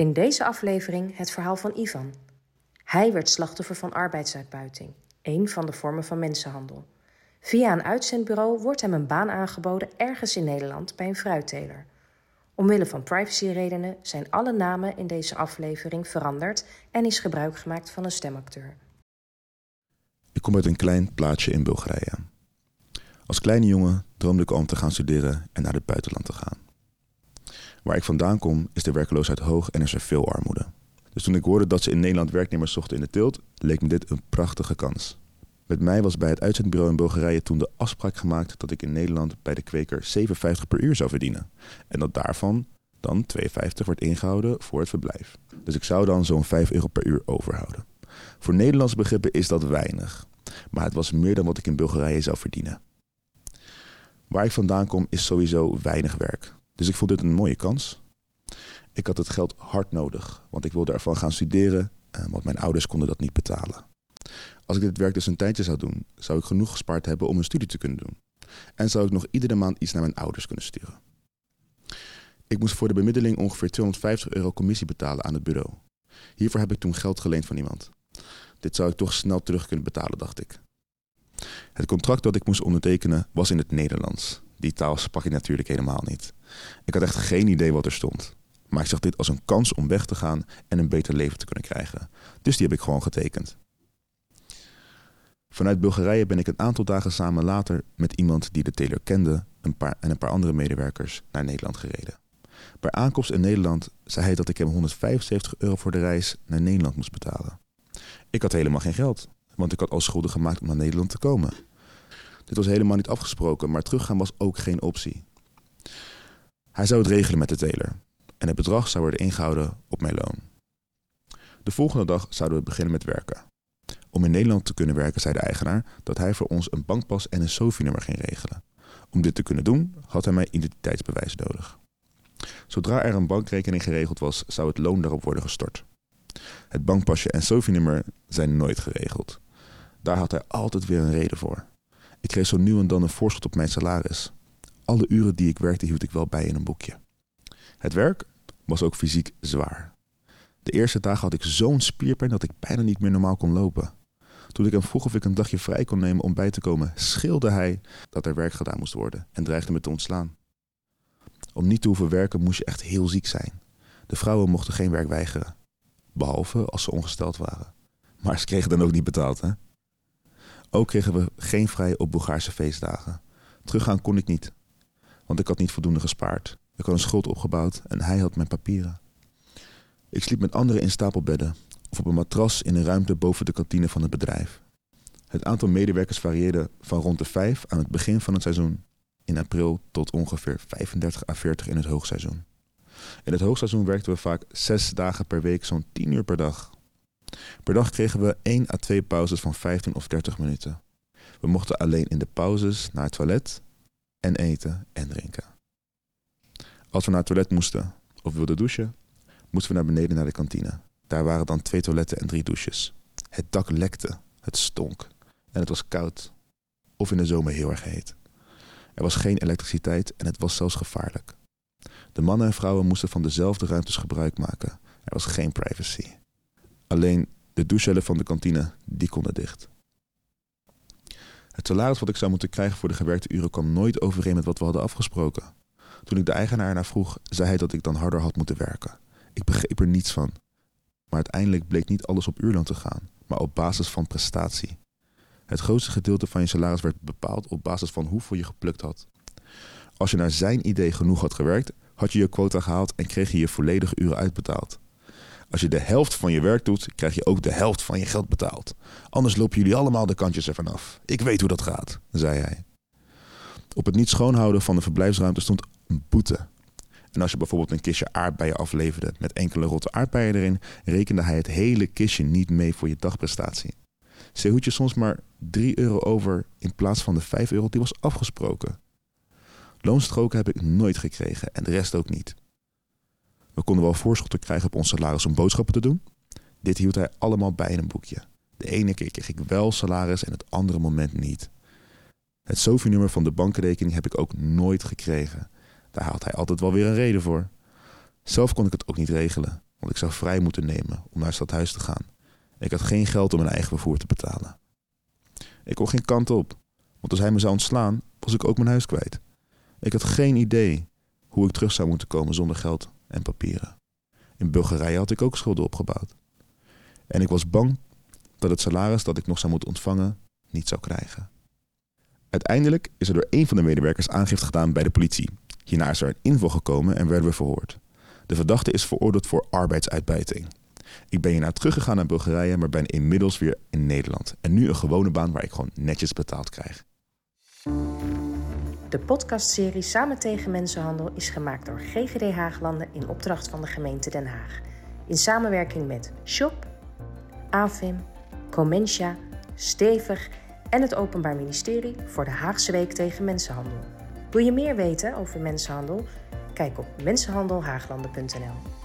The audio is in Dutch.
In deze aflevering het verhaal van Ivan. Hij werd slachtoffer van arbeidsuitbuiting, een van de vormen van mensenhandel. Via een uitzendbureau wordt hem een baan aangeboden ergens in Nederland bij een fruitteler. Omwille van privacyredenen zijn alle namen in deze aflevering veranderd en is gebruik gemaakt van een stemacteur. Ik kom uit een klein plaatsje in Bulgarije. Als kleine jongen droomde ik om te gaan studeren en naar het buitenland te gaan. Waar ik vandaan kom is de werkloosheid hoog en er is veel armoede. Dus toen ik hoorde dat ze in Nederland werknemers zochten in de teelt, leek me dit een prachtige kans. Met mij was bij het uitzendbureau in Bulgarije toen de afspraak gemaakt dat ik in Nederland bij de kweker 57 per uur zou verdienen. En dat daarvan dan 2,50 wordt ingehouden voor het verblijf. Dus ik zou dan zo'n 5 euro per uur overhouden. Voor Nederlandse begrippen is dat weinig. Maar het was meer dan wat ik in Bulgarije zou verdienen. Waar ik vandaan kom is sowieso weinig werk. Dus ik vond dit een mooie kans. Ik had het geld hard nodig, want ik wilde ervan gaan studeren, eh, want mijn ouders konden dat niet betalen. Als ik dit werk dus een tijdje zou doen, zou ik genoeg gespaard hebben om een studie te kunnen doen. En zou ik nog iedere maand iets naar mijn ouders kunnen sturen. Ik moest voor de bemiddeling ongeveer 250 euro commissie betalen aan het bureau. Hiervoor heb ik toen geld geleend van iemand. Dit zou ik toch snel terug kunnen betalen, dacht ik. Het contract dat ik moest ondertekenen was in het Nederlands. Die taal sprak ik natuurlijk helemaal niet. Ik had echt geen idee wat er stond. Maar ik zag dit als een kans om weg te gaan en een beter leven te kunnen krijgen. Dus die heb ik gewoon getekend. Vanuit Bulgarije ben ik een aantal dagen samen later met iemand die de teler kende een paar, en een paar andere medewerkers naar Nederland gereden. Bij aankomst in Nederland zei hij dat ik hem 175 euro voor de reis naar Nederland moest betalen. Ik had helemaal geen geld, want ik had al schulden gemaakt om naar Nederland te komen. Dit was helemaal niet afgesproken, maar teruggaan was ook geen optie. Hij zou het regelen met de teler en het bedrag zou worden ingehouden op mijn loon. De volgende dag zouden we beginnen met werken. Om in Nederland te kunnen werken zei de eigenaar dat hij voor ons een bankpas en een SOFI-nummer ging regelen. Om dit te kunnen doen had hij mijn identiteitsbewijs nodig. Zodra er een bankrekening geregeld was, zou het loon daarop worden gestort. Het bankpasje en SOFI-nummer zijn nooit geregeld. Daar had hij altijd weer een reden voor. Ik kreeg zo nu en dan een voorschot op mijn salaris. Alle uren die ik werkte hield ik wel bij in een boekje. Het werk was ook fysiek zwaar. De eerste dagen had ik zo'n spierpijn dat ik bijna niet meer normaal kon lopen. Toen ik hem vroeg of ik een dagje vrij kon nemen om bij te komen, schilde hij dat er werk gedaan moest worden en dreigde me te ontslaan. Om niet te hoeven werken moest je echt heel ziek zijn. De vrouwen mochten geen werk weigeren, behalve als ze ongesteld waren. Maar ze kregen dan ook niet betaald, hè? Ook kregen we geen vrij op Bulgaarse feestdagen. Teruggaan kon ik niet, want ik had niet voldoende gespaard. Ik had een schuld opgebouwd en hij had mijn papieren. Ik sliep met anderen in stapelbedden of op een matras in een ruimte boven de kantine van het bedrijf. Het aantal medewerkers varieerde van rond de vijf aan het begin van het seizoen in april tot ongeveer 35 à 40 in het hoogseizoen. In het hoogseizoen werkten we vaak zes dagen per week, zo'n 10 uur per dag. Per dag kregen we 1 à 2 pauzes van 15 of 30 minuten. We mochten alleen in de pauzes naar het toilet en eten en drinken. Als we naar het toilet moesten of wilden douchen, moesten we naar beneden naar de kantine. Daar waren dan twee toiletten en drie douches. Het dak lekte, het stonk en het was koud. Of in de zomer heel erg heet. Er was geen elektriciteit en het was zelfs gevaarlijk. De mannen en vrouwen moesten van dezelfde ruimtes gebruik maken. Er was geen privacy. Alleen de douchecellen van de kantine, die konden dicht. Het salaris wat ik zou moeten krijgen voor de gewerkte uren kwam nooit overeen met wat we hadden afgesproken. Toen ik de eigenaar naar vroeg, zei hij dat ik dan harder had moeten werken. Ik begreep er niets van. Maar uiteindelijk bleek niet alles op uurloon te gaan, maar op basis van prestatie. Het grootste gedeelte van je salaris werd bepaald op basis van hoeveel je geplukt had. Als je naar zijn idee genoeg had gewerkt, had je je quota gehaald en kreeg je je volledige uren uitbetaald. Als je de helft van je werk doet, krijg je ook de helft van je geld betaald. Anders lopen jullie allemaal de kantjes ervan af. Ik weet hoe dat gaat, zei hij. Op het niet schoonhouden van de verblijfsruimte stond een boete. En als je bijvoorbeeld een kistje aardbeien afleverde met enkele rotte aardbeien erin, rekende hij het hele kistje niet mee voor je dagprestatie. Ze hoed je soms maar 3 euro over in plaats van de 5 euro die was afgesproken. Loonstroken heb ik nooit gekregen en de rest ook niet. We konden wel voorschotten krijgen op ons salaris om boodschappen te doen. Dit hield hij allemaal bij in een boekje. De ene keer kreeg ik wel salaris en het andere moment niet. Het SOFI-nummer van de bankrekening heb ik ook nooit gekregen. Daar had hij altijd wel weer een reden voor. Zelf kon ik het ook niet regelen. want ik zou vrij moeten nemen om naar het stadhuis te gaan. Ik had geen geld om mijn eigen vervoer te betalen. Ik kon geen kant op, want als hij me zou ontslaan, was ik ook mijn huis kwijt. Ik had geen idee hoe ik terug zou moeten komen zonder geld en papieren. In Bulgarije had ik ook schulden opgebouwd. En ik was bang dat het salaris dat ik nog zou moeten ontvangen niet zou krijgen. Uiteindelijk is er door een van de medewerkers aangifte gedaan bij de politie. Hierna is er een inval gekomen en werden we verhoord. De verdachte is veroordeeld voor arbeidsuitbuiting. Ik ben hierna teruggegaan naar Bulgarije, maar ben inmiddels weer in Nederland. En nu een gewone baan waar ik gewoon netjes betaald krijg. De podcastserie Samen tegen Mensenhandel is gemaakt door GGD Haaglanden in opdracht van de gemeente Den Haag. In samenwerking met Shop, AFIM, Comencia, Stevig en het Openbaar Ministerie voor de Haagse Week tegen Mensenhandel. Wil je meer weten over mensenhandel? Kijk op mensenhandelhaaglanden.nl.